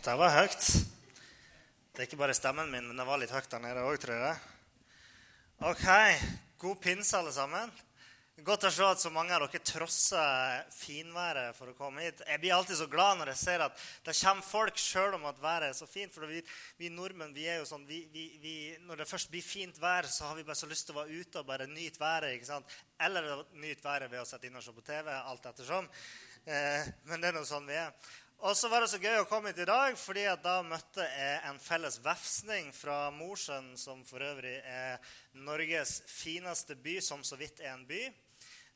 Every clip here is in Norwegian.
det var høyt. Det er ikke bare stemmen min, men det var litt høyt der nede òg, tror jeg. OK. God pinse, alle sammen. Godt å se at så mange av dere trosser finværet for å komme hit. Jeg blir alltid så glad når jeg ser at det kommer folk sjøl om at været er så fint. For vi, vi nordmenn vi er jo sånn, vi, vi, Når det først blir fint vær, så har vi bare så lyst til å være ute og bare nyte været. ikke sant? Eller nyte været ved å sette inn og se på TV. alt ettersom. Eh, men det er nå sånn vi er. Og så var det så gøy å komme hit i dag, fordi da møtte jeg en felles vefsning fra Mosjøen, som for øvrig er Norges fineste by, som så vidt er en by.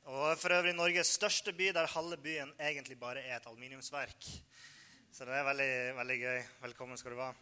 Og for øvrig Norges største by, der halve byen egentlig bare er et aluminiumsverk. Så det er veldig, veldig gøy. Velkommen skal du være.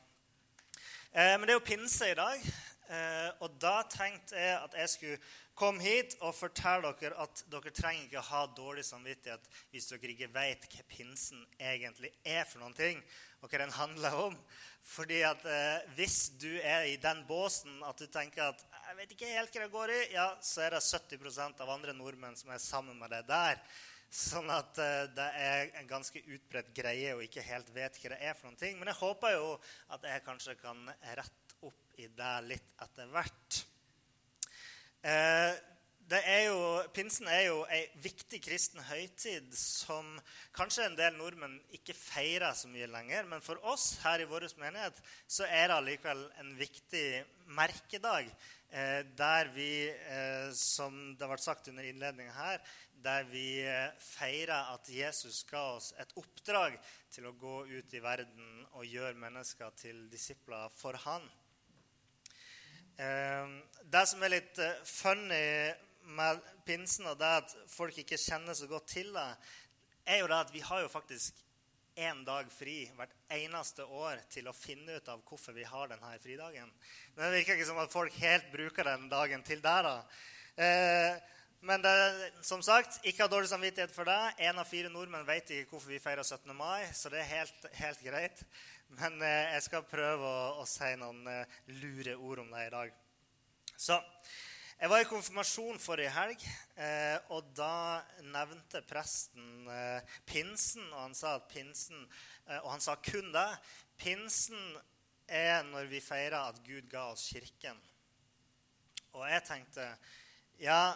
Eh, men det er jo pinse i dag, eh, og da tenkte jeg at jeg skulle Kom hit og fortell dere at dere trenger ikke ha dårlig samvittighet hvis dere ikke vet hva pinsen egentlig er for noen ting, og hva den handler om. Fordi at eh, Hvis du er i den båsen at du tenker at jeg vet ikke helt hva det går i, ja, så er det 70% av andre nordmenn som er sammen med deg der. Sånn at eh, det er en ganske utbredt greie og ikke helt vet hva det er for noen ting. Men jeg håper jo at jeg kanskje kan rette opp i det litt etter hvert. Eh, er jo, pinsen er jo ei viktig kristen høytid som kanskje en del nordmenn ikke feirer så mye lenger. Men for oss her i vår menighet så er det allikevel en viktig merkedag. Eh, der vi, eh, som det ble sagt under innledninga her, der vi feirer at Jesus ga oss et oppdrag til å gå ut i verden og gjøre mennesker til disipler for Han. Ehm, det som er litt eh, funny med pinsen, og det at folk ikke kjenner så godt til det, er jo det at vi har jo faktisk én dag fri hvert eneste år til å finne ut av hvorfor vi har denne fridagen. Men det virker ikke som at folk helt bruker den dagen til det. da. Eh, men det, som sagt, ikke ha dårlig samvittighet for det. Én av fire nordmenn vet ikke hvorfor vi feirer 17. mai, så det er helt, helt greit. Men eh, jeg skal prøve å, å si noen eh, lure ord om det i dag. Så, Jeg var i konfirmasjon forrige helg, eh, og da nevnte presten eh, pinsen. Og han sa at pinsen, eh, og han sa kun det. Pinsen er når vi feirer at Gud ga oss Kirken. Og jeg tenkte ja,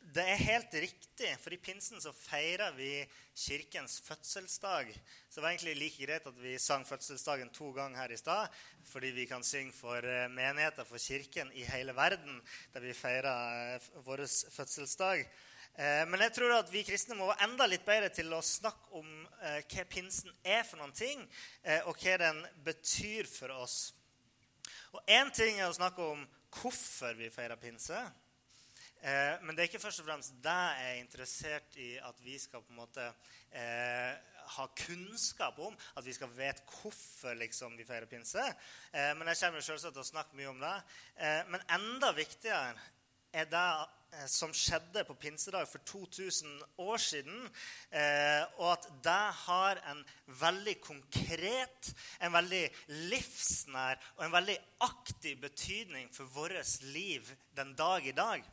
det er helt riktig, for i pinsen så feirer vi kirkens fødselsdag. Så det var egentlig like greit at vi sang fødselsdagen to ganger her i stad, fordi vi kan synge for eh, menigheter, for kirken i hele verden, der vi feirer eh, vår fødselsdag. Eh, men jeg tror at vi kristne må være enda litt bedre til å snakke om hva pinsen er for noen ting, og hva den betyr for oss. Og én ting er å snakke om hvorfor vi feirer pinse. Eh, men det er ikke først og fremst det jeg er interessert i at vi skal på en måte eh, ha kunnskap om. At vi skal vite hvorfor liksom, vi feirer pinse. Eh, men jeg kommer selvsagt til å snakke mye om det. Eh, men enda viktigere er det eh, som skjedde på pinsedag for 2000 år siden. Eh, og at det har en veldig konkret, en veldig livsnær og en veldig aktiv betydning for vårt liv den dag i dag.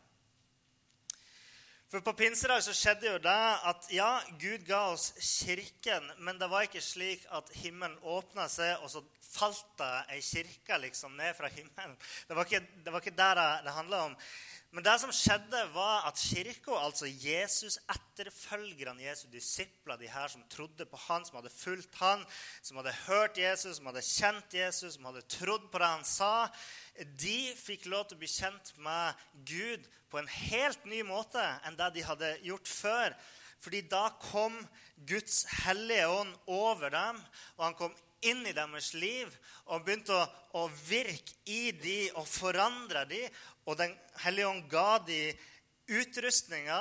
For På pinsedag så skjedde jo det at ja, Gud ga oss kirken, men det var ikke slik at himmelen åpna seg, og så falt det ei kirke liksom ned fra himmelen. Det var ikke det, var ikke det det handla om. Men det som skjedde, var at kirka, altså Jesus, etterfølgerne, Jesu disipler, de her som trodde på han, som hadde fulgt han, som hadde hørt Jesus, som hadde kjent Jesus, som hadde trodd på det han sa, de fikk lov til å bli kjent med Gud på en helt ny måte enn det de hadde gjort før. Fordi da kom Guds hellige ånd over dem, og han kom inn i deres liv og begynte å, å virke i de og forandre de. Og Den hellige ånd ga de utrustninga,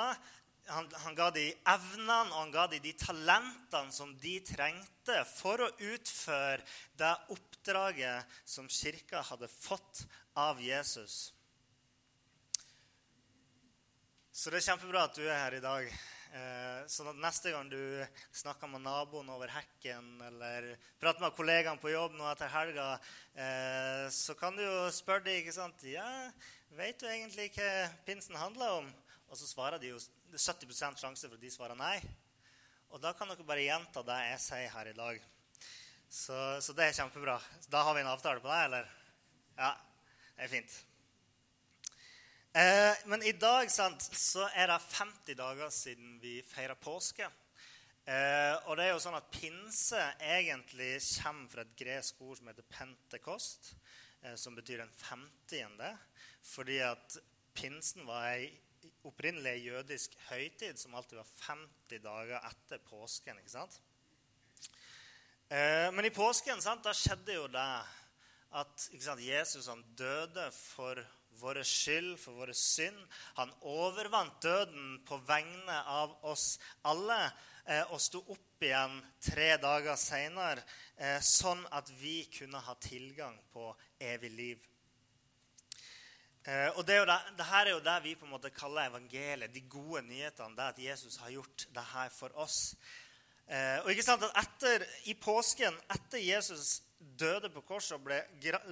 han, han, ga de evnene og han ga de de talentene som de trengte for å utføre det oppdraget som kirka hadde fått av Jesus. Så det er kjempebra at du er her i dag. Sånn at neste gang du snakker med naboen over hekken eller prater med kollegaene på jobb nå etter helga, eh, så kan du jo spørre dem ikke sant? Ja, vet du egentlig hva pinsen handler om? Og så svarer de jo 70 sjanse for at de svarer nei. Og da kan dere bare gjenta det jeg sier her i dag. Så, så, det er kjempebra. Da har vi en avtale på det, eller? Ja, det er fint. Eh, men i dag sant, så er det 50 dager siden vi feira påske. Eh, og det er jo sånn at pinse egentlig kommer fra et gresk ord som heter pentekost, eh, som betyr den femtiende. Fordi at pinsen var ei opprinnelig jødisk høytid som alltid var 50 dager etter påsken. ikke sant? Eh, men i påsken sant, da skjedde jo det at sant, Jesus han døde for vår skyld, for vår synd. Han overvant døden på vegne av oss alle eh, og sto opp igjen tre dager seinere, eh, sånn at vi kunne ha tilgang på evig liv. Eh, og det, er det, det, her er jo det vi på en måte kaller evangeliet, de gode nyhetene. Det at Jesus har gjort det her for oss. Og ikke sant at etter, I påsken, etter Jesus døde på korset og ble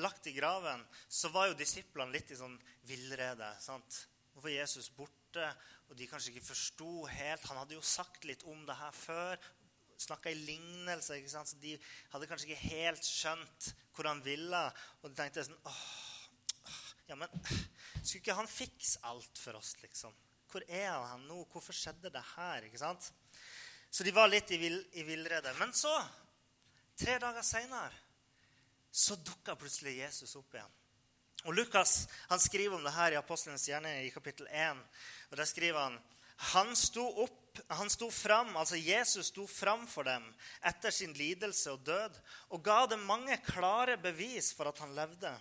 lagt i graven, så var jo disiplene litt i sånn villrede. sant? Hvorfor er Jesus borte? Og de kanskje ikke forsto helt. Han hadde jo sagt litt om det her før. Snakka i lignelse. ikke sant? Så de hadde kanskje ikke helt skjønt hvor han ville. Og de tenkte sånn åh, ja, men skulle ikke han fikse alt for oss, liksom? Hvor er han nå? Hvorfor skjedde det her? ikke sant? Så de var litt i, vill, i villrede. Men så, tre dager seinere, så dukka plutselig Jesus opp igjen. Og Lukas han skriver om det her i Apostlenes hjerne i kapittel 1. Og Der skriver han han sto opp, han sto fram, altså Jesus sto fram for dem etter sin lidelse og død og ga dem mange klare bevis for at han levde.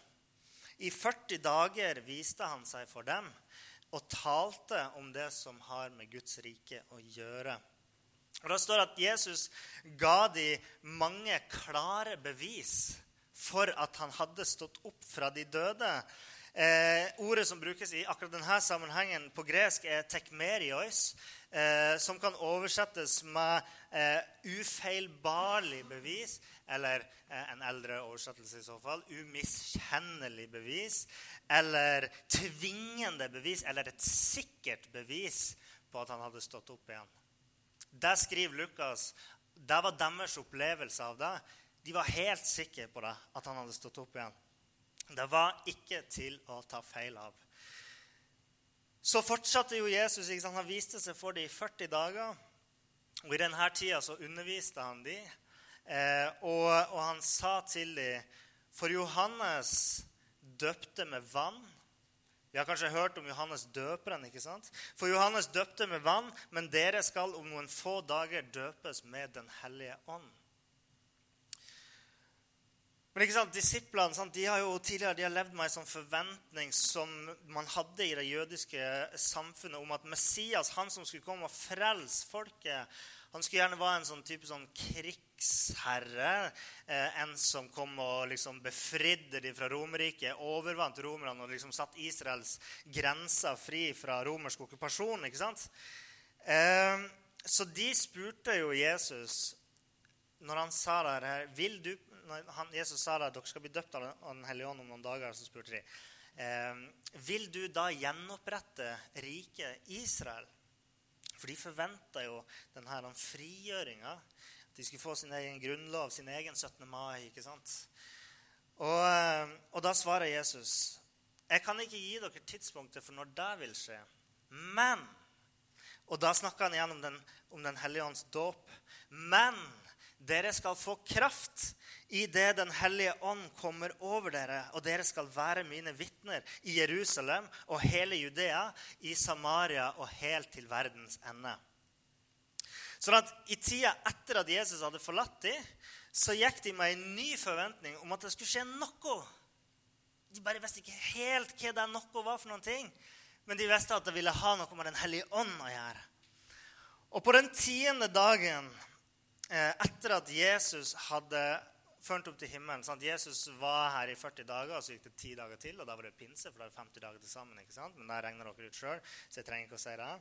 I 40 dager viste han seg for dem og talte om det som har med Guds rike å gjøre. Og Da står det at Jesus ga de mange klare bevis for at han hadde stått opp fra de døde. Eh, ordet som brukes i akkurat denne sammenhengen på gresk, er tekmerios, eh, som kan oversettes med eh, ufeilbarlig bevis, eller eh, en eldre oversettelse i så fall, umiskjennelig bevis, eller tvingende bevis, eller et sikkert bevis på at han hadde stått opp igjen. Det skriver Lukas. Det var deres opplevelse av det. De var helt sikre på det, at han hadde stått opp igjen. Det var ikke til å ta feil av. Så fortsatte jo Jesus. Han viste seg for dem i 40 dager. Og I denne tida så underviste han dem. Eh, og, og, han sa til dem For Johannes døpte med vann. Vi har kanskje hørt om Johannes døperen. ikke sant? For Johannes døpte med vann, men dere skal om noen få dager døpes med Den hellige ånd. Men ikke sant, disiplene sant, de har jo tidligere de har levd med en sånn forventning som man hadde i det jødiske samfunnet om at Messias, han som skulle komme og frelse folket, han skulle gjerne være en sånn type sånn krigsherre. Eh, en som kom og liksom befridde dem fra Romerriket, overvant romerne og liksom satt Israels grenser fri fra romersk okkupasjon. ikke sant? Eh, så de spurte jo Jesus når han sa det her, vil du når han, Jesus sa at dere skal bli døpt av Den hellige ånd om noen dager, så spurte de eh, vil du da gjenopprette riket Israel. For de forventa jo denne frigjøringa. At de skulle få sin egen grunnlov, sin egen 17. mai. ikke sant? Og, eh, og da svarer Jesus jeg kan ikke gi dere tidspunktet for når det vil skje. Men Og da snakker han igjen om Den, om den hellige ånds dåp. Men dere skal få kraft idet Den hellige ånd kommer over dere, og dere skal være mine vitner i Jerusalem og hele Judea, i Samaria og helt til verdens ende. Sånn at I tida etter at Jesus hadde forlatt dem, så gikk de med en ny forventning om at det skulle skje noe. De bare visste ikke helt hva det noe var for noen ting, men de visste at det ville ha noe med Den hellige ånd å gjøre. Og på den tiende dagen etter at Jesus hadde ført opp til himmelen sant? Jesus var her i 40 dager, og så gikk det 10 dager til. Og da var det pinse, for det er 50 dager til sammen. ikke sant? Men da regner dere ut sjøl, så jeg trenger ikke å si det.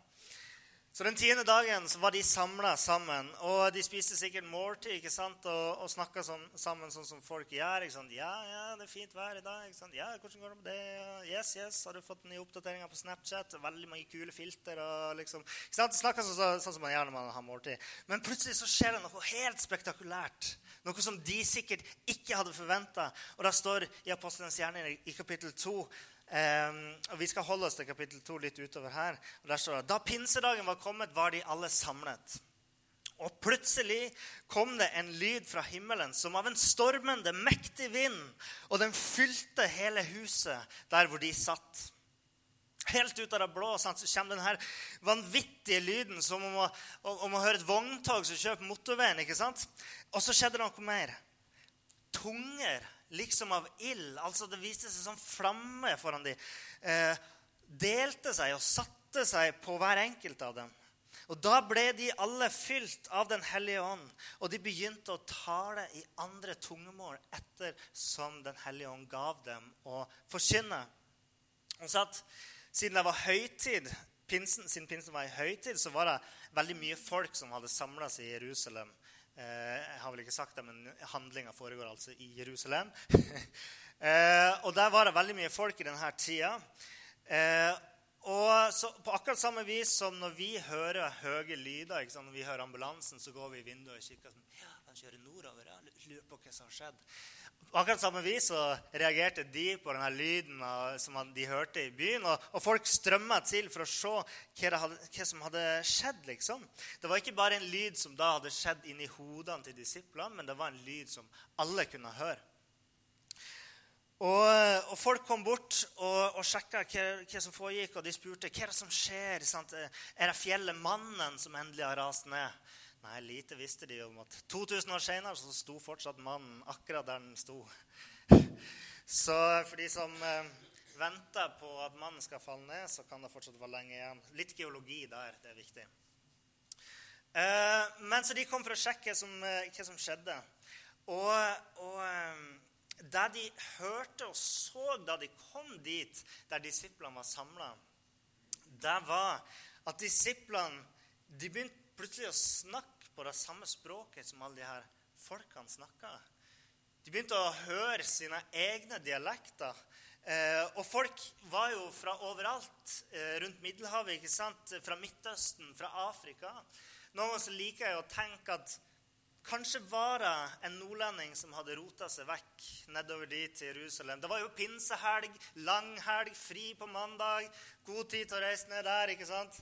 Så Den tiende dagen så var de samla sammen, og de spiste sikkert måltid ikke sant? og, og snakka sånn, sammen sånn som folk gjør. ikke sant? 'Ja, ja, det er fint vær i dag.' ikke sant? 'Ja, hvordan går det med det?' 'Yes, yes, har du fått nye oppdateringer på Snapchat?' Veldig mange kule filter. og liksom, ikke sant? Snakka sånn, sånn, som man gjør når man har måltid. Men plutselig så skjer det noe helt spektakulært. Noe som de sikkert ikke hadde forventa. Og det står i Apostelens gjerning i kapittel 2 Um, og Vi skal holde oss til kapittel 2 litt utover her. og der står det, Da pinsedagen var kommet, var de alle samlet. Og plutselig kom det en lyd fra himmelen som av en stormende, mektig vind, og den fylte hele huset der hvor de satt. Helt ut av det blå så kommer denne vanvittige lyden som om å, om å høre et vogntog som kjører på motorveien. ikke sant? Og så skjedde det noe mer. Tunger liksom av ild. Altså Det viste seg som flamme foran dem. Eh, delte seg og satte seg på hver enkelt av dem. Og Da ble de alle fylt av Den hellige ånd, og de begynte å tale i andre tungemål etter som Den hellige ånd gav dem å forkynne. Og så at Siden det var høytid, pinsen, siden pinsen var i høytid, så var det veldig mye folk som hadde samla seg i Jerusalem jeg har vel ikke sagt det, men handlinga foregår altså i Jerusalem. Eh, og der var det veldig mye folk i denne tida. Eh, og på akkurat samme vis som når vi hører høye lyder Når vi hører ambulansen, så går vi i vinduet og kikker sånn Ja, den kjører nordover. Jeg lurer på hva som har skjedd. Akkurat samme vis så reagerte de på denne lyden som de hørte i byen. Og, og folk strømma til for å se hva, hadde, hva, som hadde skjedd. liksom. Det var ikke bare en lyd som da hadde skjedd inni hodene til disiplene, men det var en lyd som alle kunne høre. Og, og folk kom bort og, og sjekka hva, hva, som foregikk, og de spurte hva er det som skjer. Sant? Er det fjellet Mannen som endelig har rast ned? Nei, lite visste de om at 2000 år senere så sto fortsatt mannen akkurat der den sto. Så for de som eh, venter på at mannen skal falle ned, så kan det fortsatt være lenge igjen. Litt geologi der, det er viktig. Eh, men så de kom for å sjekke som, eh, hva som skjedde. Og, og det de hørte og så da de kom dit der disiplene var samla, det var at disiplene de begynte plutselig å snakke på det samme språket som alle de her folkene snakka. De begynte å høre sine egne dialekter. Eh, og folk var jo fra overalt eh, rundt Middelhavet. ikke sant? Fra Midtøsten, fra Afrika. Noen ganger liker jeg å tenke at kanskje var det en nordlending som hadde rota seg vekk nedover dit til Jerusalem. Det var jo pinsehelg, langhelg, fri på mandag. God tid til å reise ned der. ikke sant?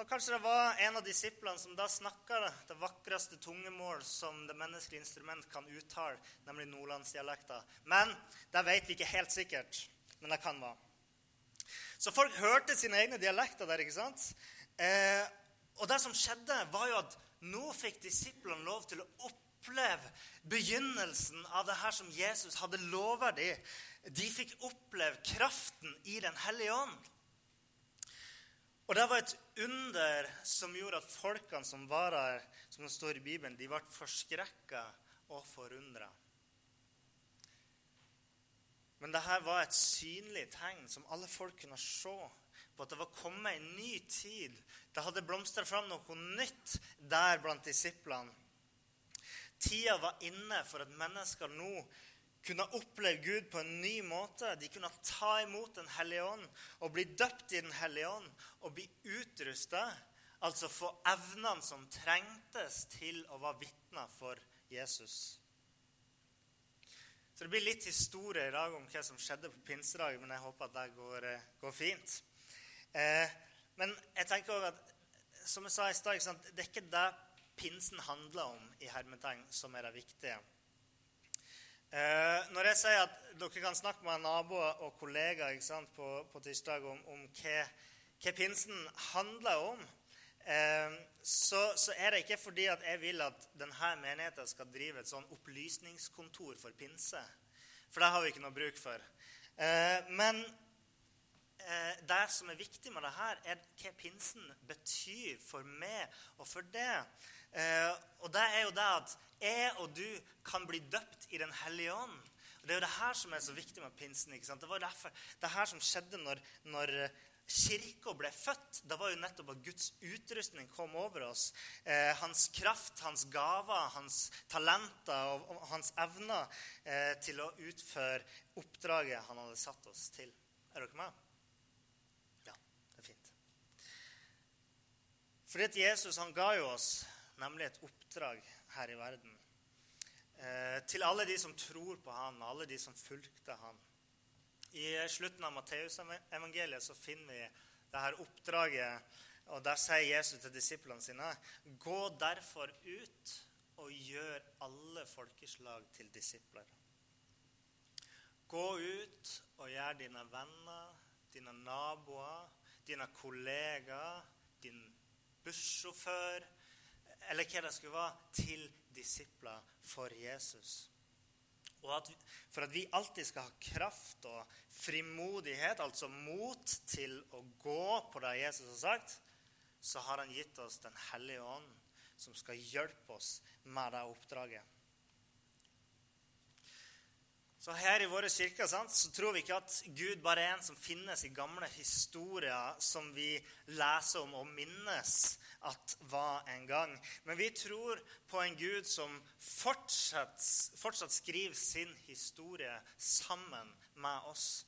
Og Kanskje det var en av disiplene som da snakka det vakreste tungemål som det menneskelige instrument kan uttale, nemlig nordlandsdialekta. Men det vet vi ikke helt sikkert. Men det kan være. Så folk hørte sine egne dialekter der. ikke sant? Eh, og det som skjedde, var jo at nå fikk disiplene lov til å oppleve begynnelsen av det her som Jesus hadde lovet dem. De fikk oppleve kraften i Den hellige ånd. Og det var et under som gjorde at folkene som var der, som det står i Bibelen, de ble forskrekka og forundra. Men dette var et synlig tegn som alle folk kunne se på at det var kommet en ny tid. Det hadde blomstra fram noe nytt der blant disiplene. Tida var inne for at mennesker nå kunne oppleve Gud på en ny måte. De kunne ta imot Den hellige ånd og bli døpt i Den hellige ånd og bli utrusta, altså få evnene som trengtes til å være vitner for Jesus. Så Det blir litt historie i dag om hva som skjedde på pinsedag, men jeg håper at det går, eh, går fint. Eh, men jeg tenker også at, som jeg sa i stad, det er ikke det pinsen handler om i hermetegn, som er det viktige. Eh, når jeg sier at dere kan snakke med naboer og kollegaer sant, på, på, tirsdag om, om hva, hva, pinsen handler om, eh, så, så, er det ikke fordi at jeg vil at denne menigheten skal drive et sånn opplysningskontor for pinse. For det har vi ikke noe bruk for. Eh, men eh, det som er viktig med det her, er hva pinsen betyr for meg og for det. Eh, og det er jo det at jeg og du kan bli døpt i Den hellige ånd. Og Det er jo det her som er så viktig med pinsen. ikke sant? Det var derfor, det her som skjedde når, når kirka ble født, det var jo nettopp at Guds utrustning kom over oss. Eh, hans kraft, hans gaver, hans talenter og, og hans evner eh, til å utføre oppdraget han hadde satt oss til. Er dere med? Ja, det er fint. Fordi at Jesus han ga jo oss nemlig et oppdrag her i verden. Eh, til alle de som tror på han, alle de som fulgte han. I slutten av Matteusevangeliet så finner vi det her oppdraget. og Der sier Jesus til disiplene sine.: Gå derfor ut og gjør alle folkeslag til disipler. Gå ut og gjør dine venner, dine naboer, dine kollegaer, din bussjåfør eller hva det skulle være, til disipler for Jesus. Og at, For at vi alltid skal ha kraft og frimodighet, altså mot til å gå på det Jesus har sagt, så har han gitt oss Den hellige ånd, som skal hjelpe oss med det oppdraget. Så Her i våre kirker sant, så tror vi ikke at Gud bare er en som finnes i gamle historier som vi leser om og minnes at var en gang. Men vi tror på en Gud som fortsatt, fortsatt skriver sin historie sammen med oss.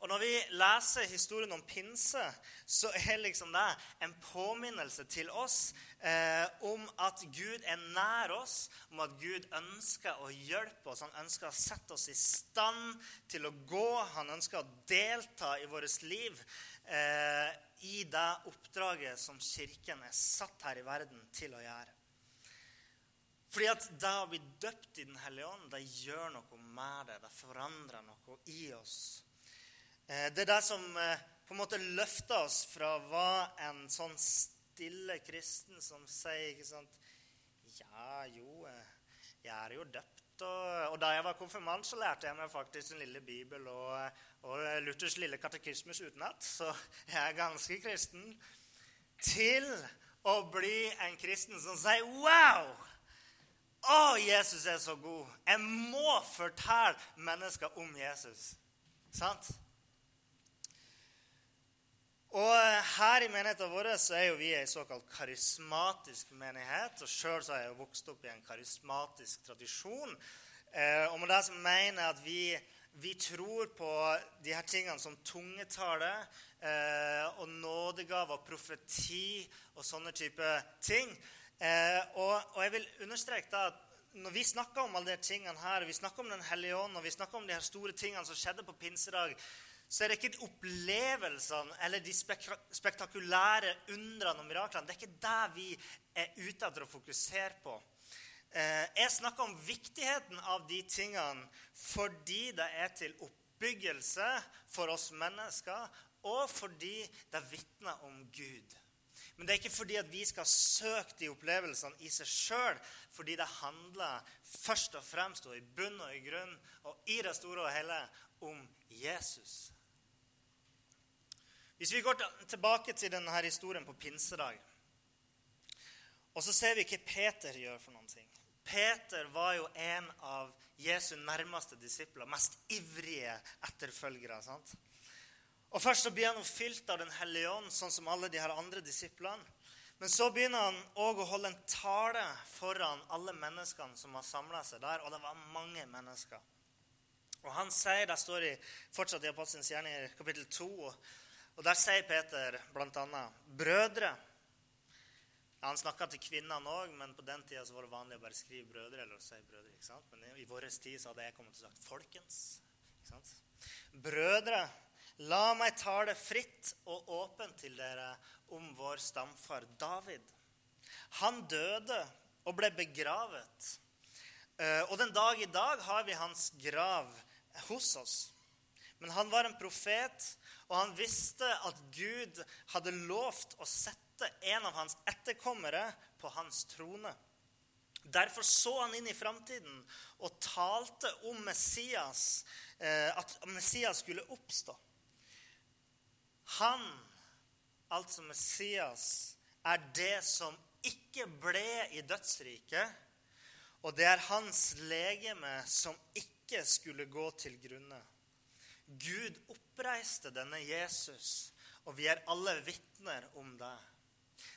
Og Når vi leser historien om pinse, så er liksom det en påminnelse til oss eh, om at Gud er nær oss, om at Gud ønsker å hjelpe oss. Han ønsker å sette oss i stand til å gå. Han ønsker å delta i vårt liv eh, i det oppdraget som Kirken er satt her i verden til å gjøre. Fordi at det å bli døpt i Den hellige ånd, det gjør noe med det. Det forandrer noe i oss. Eh, det er det som eh, på en måte løfter oss fra hva en sånn stille kristen som sier ikke sant, Ja, jo, eh, jeg er jo døpt. Og, og da jeg var konfirmant, så lærte jeg meg faktisk Den lille bibel og, og Luthers lille katekismus utenat. Så jeg er ganske kristen. Til å bli en kristen som sier Wow! Å, Jesus er så god. Jeg må fortelle mennesker om Jesus. Sant? Og eh, her i menigheten vår så er jo vi ei såkalt karismatisk menighet. Og sjøl har jeg jo vokst opp i en karismatisk tradisjon. Eh, og med det som mener jeg at vi, vi tror på de her tingene som tungetale eh, og nådegave og profeti og sånne type ting. Eh, og, og, jeg vil understreke da at når vi snakker om alle de tingene her, vi snakker om Den hellige ånd og vi snakker om de her store tingene som skjedde på pinsedag, så er det ikke opplevelsene eller de spektakulære undrene og miraklene. Det er ikke det vi er ute etter å fokusere på. Eh, jeg snakker om viktigheten av de tingene fordi det er til oppbyggelse for oss mennesker, og fordi det vitner om Gud. Men det er ikke fordi at vi skal søke de opplevelsene i seg sjøl, fordi det handler først og fremst og i bunn og i grunn og i det store og hele om Jesus. Hvis vi går tilbake til denne historien på pinsedag, og så ser vi hva Peter gjør for noen ting. Peter var jo en av Jesu nærmeste disipler, mest ivrige etterfølgere. sant? Og Først så blir han fylt av Den hellige ånd, sånn som alle de her andre disiplene. Men så begynner han òg å holde en tale foran alle menneskene som har samla seg der. Og det var mange mennesker. Og han sier, Det står i, fortsatt i Apostelens gjerninger, kapittel 2 og Der sier Peter bl.a.: Brødre Han snakka til kvinnene òg, men på den tida var det vanlig å bare skrive 'brødre'. eller å si brødre, ikke sant? Men i vår tid så hadde jeg kommet til å sagt 'folkens'. ikke sant? Brødre, la meg tale fritt og åpent til dere om vår stamfar David. Han døde og ble begravet. Eh, og den dag i dag har vi hans grav hos oss. Men han var en profet og han visste at Gud hadde lovt å sette en av hans etterkommere på hans trone. Derfor så han inn i framtiden og talte om Messias, eh, at Messias skulle oppstå. Han, altså Messias, er det som ikke ble i dødsriket, og det er hans legeme som ikke skulle gå til grunne. Gud oppreiste denne Jesus Og vi er alle vitner om det.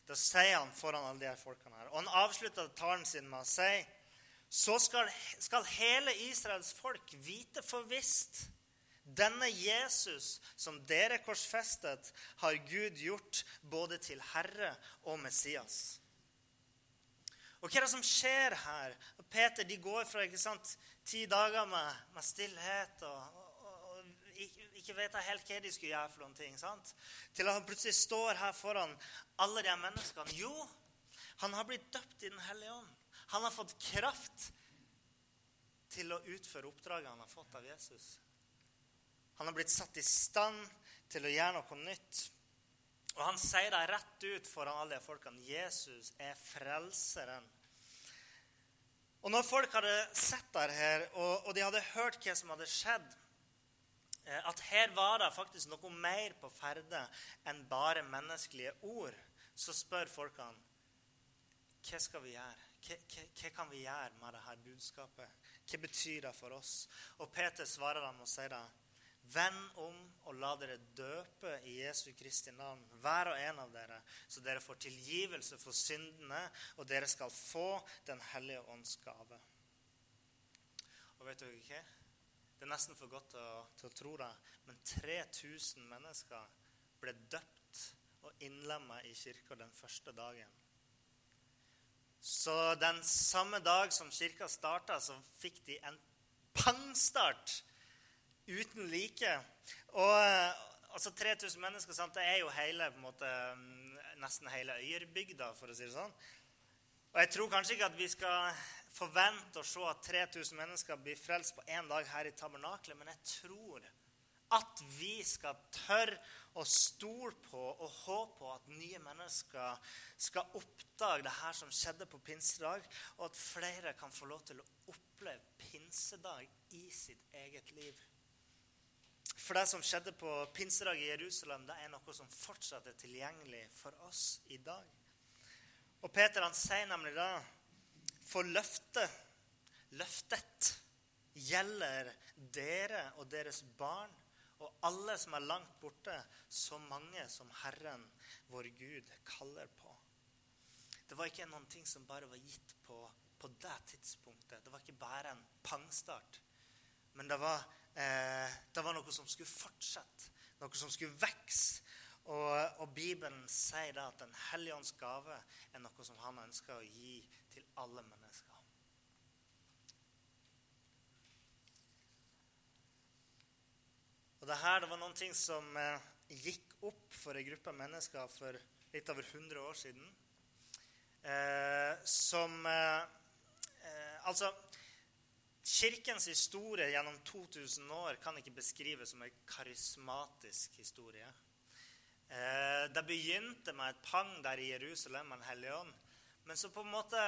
Da sier han foran alle de her folkene her. Og han avslutter talen sin med å si så skal, skal hele Israels folk vite for visst denne Jesus som dere korsfestet, har Gud gjort både til Herre og Messias. Og hva er det som skjer her? Peter de går fra ikke sant, ti dager med, med stillhet og, ikke, vet helt hva de skulle gjøre, for noen ting, sant? til at han plutselig står her foran alle de menneskene. Jo, han har blitt døpt i Den hellige ånd. Han har fått kraft til å utføre oppdraget han har fått av Jesus. Han har blitt satt i stand til å gjøre noe nytt. Og han sier det rett ut foran alle de folkene. Jesus er frelseren. Og når folk hadde sett der her, og, og de hadde hørt hva som hadde skjedd, at her var det faktisk noe mer på ferde enn bare menneskelige ord, så spør folkene hva skal vi gjøre? Hva, hva, hva, kan vi gjøre med dette budskapet? Hva betyr det for oss? Og Peter svarer dem og sier det. Vend om og la dere døpe i Jesu Kristi navn, hver og en av dere, så dere får tilgivelse for syndene, og dere skal få Den hellige ånds gave. Og vet dere hva? Det er nesten for godt til å, til å tro det, men 3000 mennesker ble døpt og innlemma i kirka den første dagen. Så den samme dag som kirka starta, så fikk de en pangstart uten like. Og altså 3000 mennesker, sant? det er jo hele, måte, nesten hele øyerbygda, for å si det sånn. Og jeg tror kanskje ikke at vi skal forvente å se at 3000 mennesker blir frelst på én dag her i tabernaklet, men jeg tror at vi skal tørre å stole på og håpe på at nye mennesker skal oppdage det her som skjedde på pinsedag, og at flere kan få lov til å oppleve pinsedag i sitt eget liv. For det som skjedde på pinsedag i Jerusalem, det er noe som fortsatt er tilgjengelig for oss i dag. Og Peter han sier nemlig da for løftet, løftet, gjelder dere og deres barn og alle som er langt borte, så mange som Herren, vår Gud, kaller på. Det var ikke noen ting som bare var gitt på, på det tidspunktet. Det var ikke bare en pangstart. Men det var, eh, det var noe som skulle fortsette, noe som skulle vokse. Og, og, Bibelen sier da at Den hellige ånds gave er noe som han ønsker å gi til alle mennesker. Og det her det var noen ting som eh, gikk opp for en gruppe mennesker for litt over 100 år siden. Eh, som eh, eh, Altså Kirkens historie gjennom 2000 år kan ikke beskrives som en karismatisk historie. Eh, det begynte med et pang der i Jerusalem med Den hellige ånd. Men så på en måte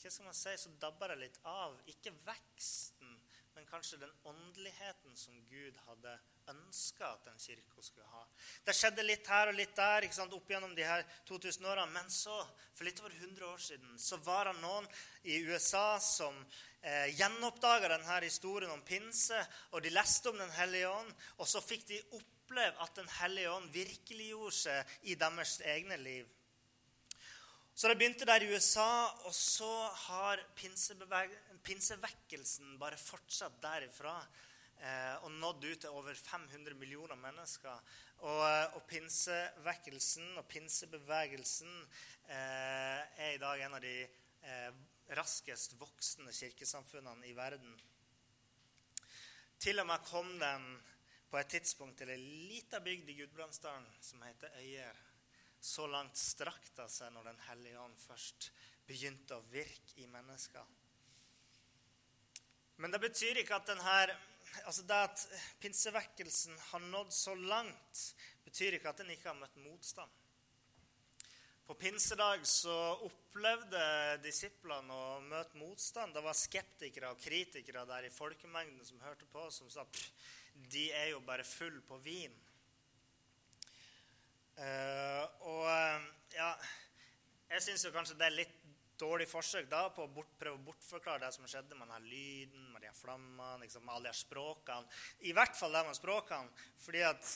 hva skal man si, så dabber det litt av. Ikke veksten, men kanskje den åndeligheten som Gud hadde ønska at en kirke skulle ha. Det skjedde litt her og litt der ikke sant, opp gjennom de her 2000 årene. Men så, for litt over 100 år siden, så var det noen i USA som eh, gjenoppdaga denne historien om pinse, og de leste om Den hellige ånd, og så fikk de oppleve at Den hellige ånd virkeliggjorde seg i deres egne liv. Så det begynte der i USA, og så har pinsevekkelsen bare fortsatt derifra. Eh, og nådd ut til over 500 millioner mennesker. Og, eh, og pinsevekkelsen og pinsebevegelsen eh, er i dag en av de eh, raskest voksende kirkesamfunnene i verden. Til og med kom den på et tidspunkt til ei lita bygd i Gudbrandsdalen som heter Øyer så langt strakte det seg når Den hellige ånd først begynte å virke i mennesker. Men det betyr ikke at denne, altså det at pinsevekkelsen har nådd så langt, betyr ikke at den ikke har møtt motstand. På pinsedag så opplevde disiplene å møte motstand. Det var skeptikere og kritikere der i folkemengden som hørte på, som sa de er jo bare full på vin. Uh, og uh, ja Jeg syns kanskje det er litt dårlig forsøk da på å bort, prøve å bortforklare det som skjedde Man har lyden, man har flammene, liksom, alle de språkene. I hvert fall det med språkene. fordi at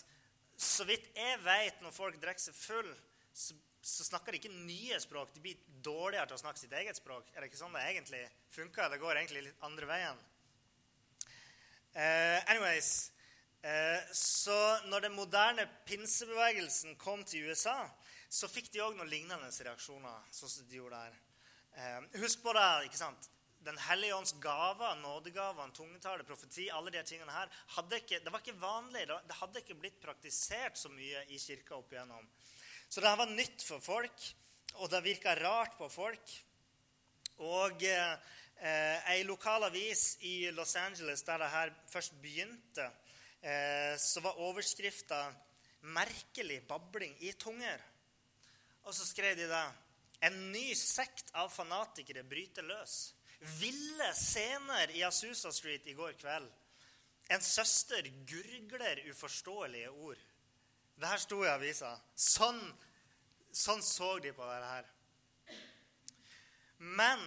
så vidt jeg vet, når folk drikker seg full, så, så, snakker de ikke nye språk. De blir dårligere til å snakke sitt eget språk. Er det ikke sånn det egentlig funker? Det går egentlig litt andre veien. Uh, anyways, uh, så når den moderne pinsebevegelsen kom til USA, så fikk de òg noen lignende reaksjoner. sånn som de gjorde der. Uh, husk på det, ikke sant? Den hellige ånds gaver, nådegavene, tungetale, profeti, alle de tingene her, ikke, det var ikke vanlig. Det hadde ikke blitt praktisert så mye i kirka opp igjennom. Så det var nytt for folk, og det virka rart på folk. Og eh, ei lokalavis i Los Angeles der det her først begynte, eh, så var overskrifta 'Merkelig babling i tunger'. Og så skrev de det. En ny sekt av fanatikere bryter løs ville scener i Asusa Street i går kveld. En søster gurgler uforståelige ord. Det her sto i avisa. Sånn, sånn så de på det her. Men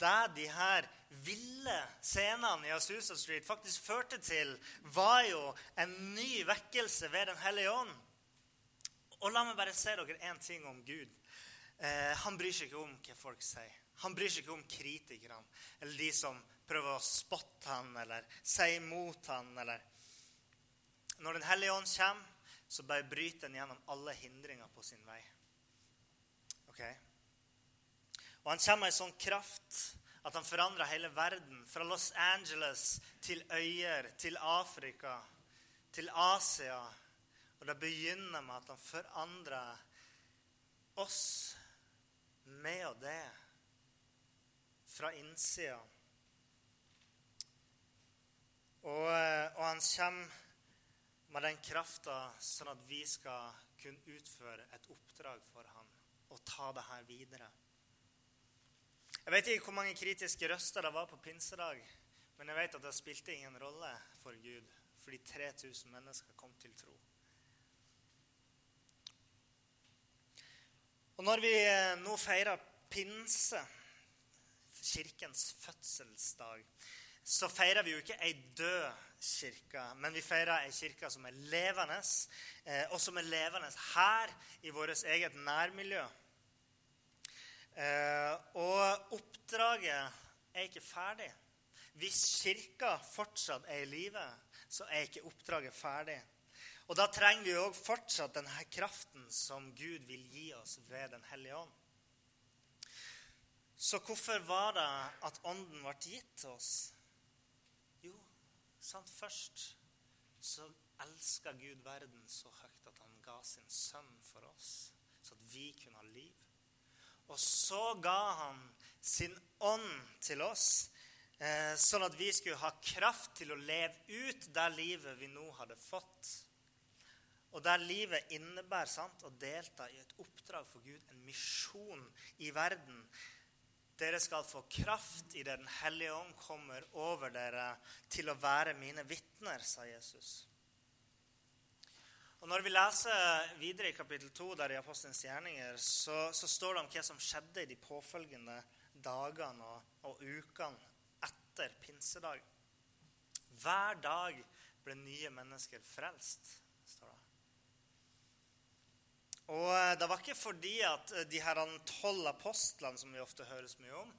det de her ville scenene i Asusa Street faktisk førte til, var jo en ny vekkelse ved Den hellige ånd. Og la meg bare si dere én ting om Gud. Eh, han bryr seg ikke om hva folk sier. Han bryr seg ikke om kritikerne eller de som prøver å spotte han eller si imot han. Eller. Når Den hellige ånd kommer, så bare bryter han gjennom alle hindringer på sin vei. Ok? Og han kommer med en sånn kraft at han forandrer hele verden. Fra Los Angeles til øyer, til Afrika, til Asia. Og det begynner med at han forandrer oss med og det fra innsida. Og, eh, og, han kommer med den krafta sånn at vi skal kunne utføre et oppdrag for ham og ta det her videre. Jeg vet ikke hvor mange kritiske røster det var på pinsedag, men jeg vet at det spilte ingen rolle for Gud fordi 3000 mennesker kom til tro. Og når vi eh, nå feirer pinse kirkens fødselsdag, så feirer vi jo ikke ei død kirke, men vi feirer ei kirke som er levende, eh, og som er levende her i vårt eget nærmiljø. Eh, og oppdraget er ikke ferdig. Hvis kirka fortsatt er i live, så er ikke oppdraget ferdig. Og da trenger vi òg fortsatt denne kraften som Gud vil gi oss ved Den hellige ånd. Så hvorfor var det at Ånden ble gitt til oss? Jo, sant, først så elska Gud verden så høyt at han ga sin sønn for oss, så at vi kunne ha liv. Og så ga han sin ånd til oss, eh, sånn at vi skulle ha kraft til å leve ut det livet vi nå hadde fått. Og der livet innebærer sant, å delta i et oppdrag for Gud, en misjon i verden dere skal få kraft i det Den hellige ånd kommer over dere til å være mine vitner, sa Jesus. Og Når vi leser videre i kapittel 2 der i Apostelens gjerninger, så, så, står det om hva som skjedde i de påfølgende dagene og, og ukene etter pinsedag. Hver dag ble nye mennesker frelst. står det. Og eh, det var ikke fordi at de her tolv apostlene som vi ofte høres mye om,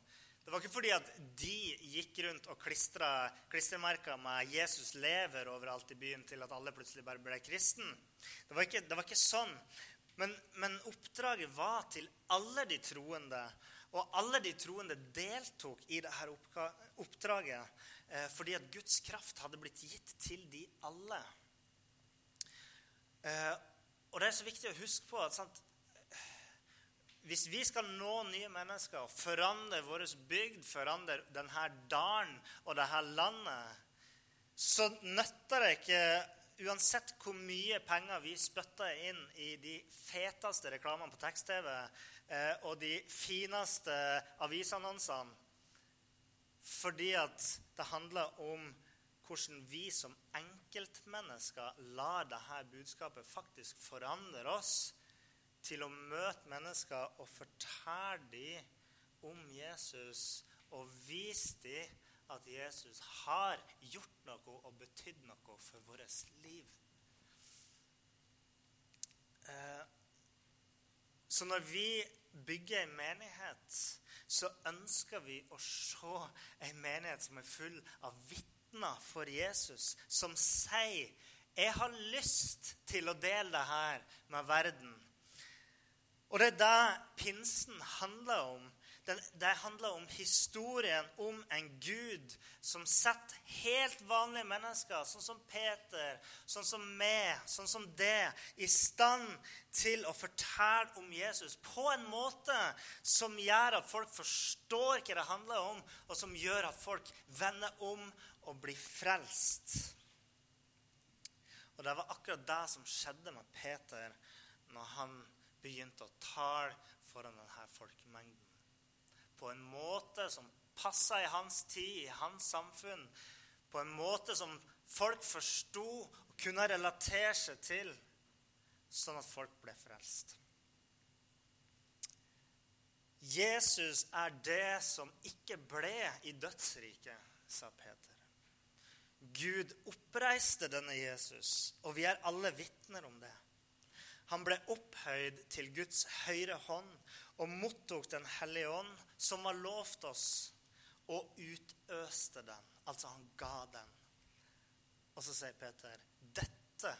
det var ikke fordi at de gikk rundt og klistra klistremerker med 'Jesus lever' overalt i byen til at alle plutselig bare ble kristen. Det var ikke, det var ikke sånn. Men, men, oppdraget var til alle de troende. Og alle de troende deltok i dette oppdraget eh, fordi at Guds kraft hadde blitt gitt til de alle. Eh, og det er så viktig å huske på at sant, hvis vi skal nå nye mennesker, forandre vår bygd, forandre denne dalen og dette landet, så nytter det ikke Uansett hvor mye penger vi spytter inn i de feteste reklamene på tekst-TV eh, og de fineste avisannonsene, fordi at det handler om hvordan vi som enkeltmennesker lar dette budskapet faktisk forandre oss til å møte mennesker og fortelle dem om Jesus og vise dem at Jesus har gjort noe og betydd noe for vårt liv. Eh, så når vi bygger en menighet, så ønsker vi å se en menighet som er full av vitner for Jesus, som sier 'Jeg har lyst til å dele det her med verden'. Og det er det pinsen handler om. Det, handler om historien om en Gud som setter helt vanlige mennesker, sånn som Peter, sånn som meg, sånn som det, i stand til å fortelle om Jesus på en måte som gjør at folk forstår hva det handler om, og som gjør at folk vender om og blir frelst. Og det var akkurat det som skjedde med Peter når han begynte å tale foran denne folkemengden på en måte som passa i hans tid, i hans samfunn. På en måte som folk forsto og kunne relatere seg til, sånn at folk ble frelst. Jesus er det som ikke ble i dødsriket, sa Peter. Gud oppreiste denne Jesus, og vi er alle vitner om det. Han ble opphøyd til Guds høyre hånd og mottok Den hellige ånd, som var lovt oss, og utøste den. Altså, han ga den. Og så sier Peter, 'Dette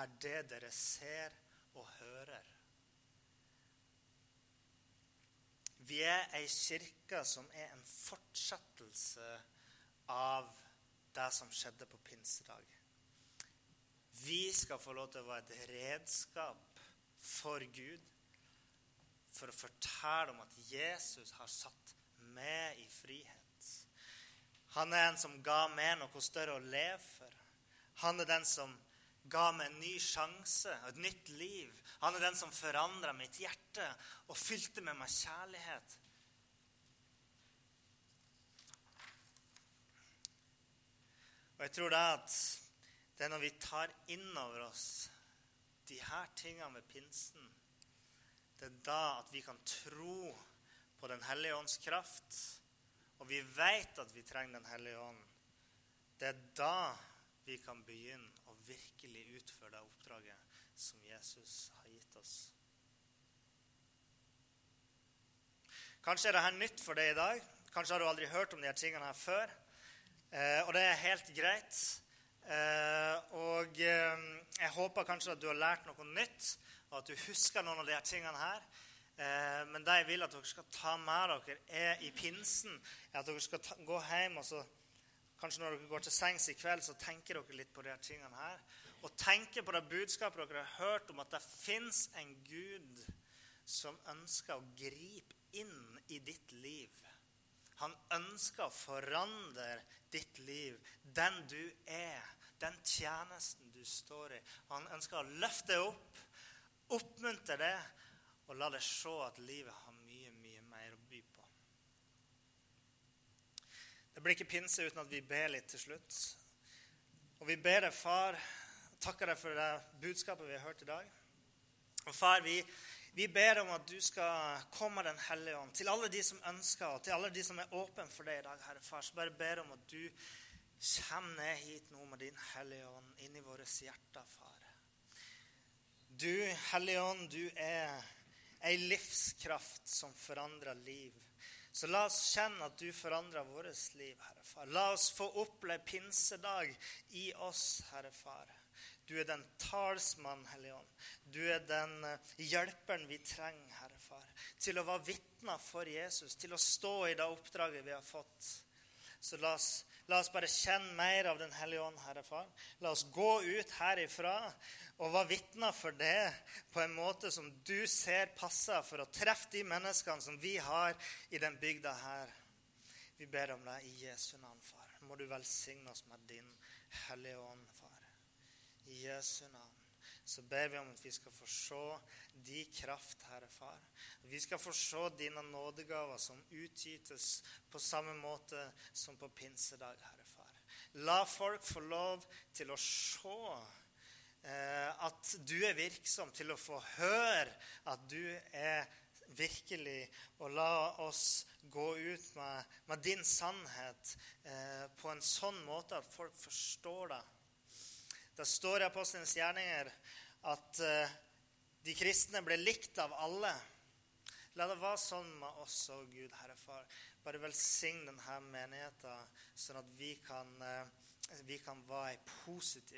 er det dere ser og hører'. Vi er ei kirke som er en fortsettelse av det som skjedde på pinsedag. Vi skal få lov til å være et redskap for Gud for å fortelle om at Jesus har satt meg i frihet. Han er en som ga meg noe større å leve for. Han er den som ga meg en ny sjanse, og et nytt liv. Han er den som forandra mitt hjerte og fylte med meg kjærlighet. Og jeg tror det at det er når vi tar inn over oss de her tingene ved pinsen, det er da at vi kan tro på Den hellige ånds kraft. Og vi vet at vi trenger Den hellige ånd. Det er da vi kan begynne å virkelig utføre det oppdraget som Jesus har gitt oss. Kanskje er dette nytt for deg i dag. Kanskje har du aldri hørt om de her tingene her før. Eh, og det er helt greit. Eh, og eh, jeg håper kanskje at du har lært noe nytt og at du husker noen av her tingene her. Eh, men det jeg vil at dere skal ta med dere, er i pinsen er at dere skal ta, gå hjem og så Kanskje når dere går til sengs i kveld, så tenker dere litt på de tingene her. Og tenker på det budskapet dere har hørt om at det fins en Gud som ønsker å gripe inn i ditt liv. Han ønsker å forandre ditt liv, den du er, den tjenesten du står i. Han ønsker å løfte deg opp oppmuntre det, og la det se at livet har mye, mye mer å by på. Det blir ikke pinse uten at vi ber litt til slutt. Og vi ber deg, far, takker deg for det budskapet vi har hørt i dag. Og far, vi, vi ber om at du skal komme Den hellige ånd til alle de som ønsker, og til alle de som er åpne for deg i dag, Herre Far. Så bare ber om at du kommer ned hit nå med din Hellige Ånd inn i våre hjerter, far. Du, Hellige Ånd, du er ei livskraft som forandrer liv. Så la oss kjenne at du forandrer vårt liv, Herre Far. La oss få oppleve pinsedag i oss, Herre Far. Du er den talsmann, Hellige Ånd. Du er den eh, hjelperen vi trenger, Herre Far, til å være vitner for Jesus, til å stå i det oppdraget vi har fått. Så la oss La oss bare kjenne mer av Den hellige ånd, Herre Far. La oss gå ut herifra og være vitner for det på en måte som du ser passer for å treffe de menneskene som vi har i den bygda her. Vi ber om deg i Jesu navn, far. Må du velsigne oss med din Hellige Ånd, far. I Jesu navn så ber vi om at vi skal få se din kraft, Herre Far. Vi skal få se dine nådegaver som utgytes på samme måte som på pinsedag, Herre Far. La folk få lov til å se eh, at du er virksom, til å få høre at du er virkelig, og la oss gå ut med, med din sannhet eh, på en sånn måte at folk forstår det. Det står i Apostelens gjerninger at uh, de kristne ble likt av alle. La det være sånn med oss òg, Gud, Herre Far. Bare velsign denne menigheten, sånn at vi kan, eh, vi kan være ei positiv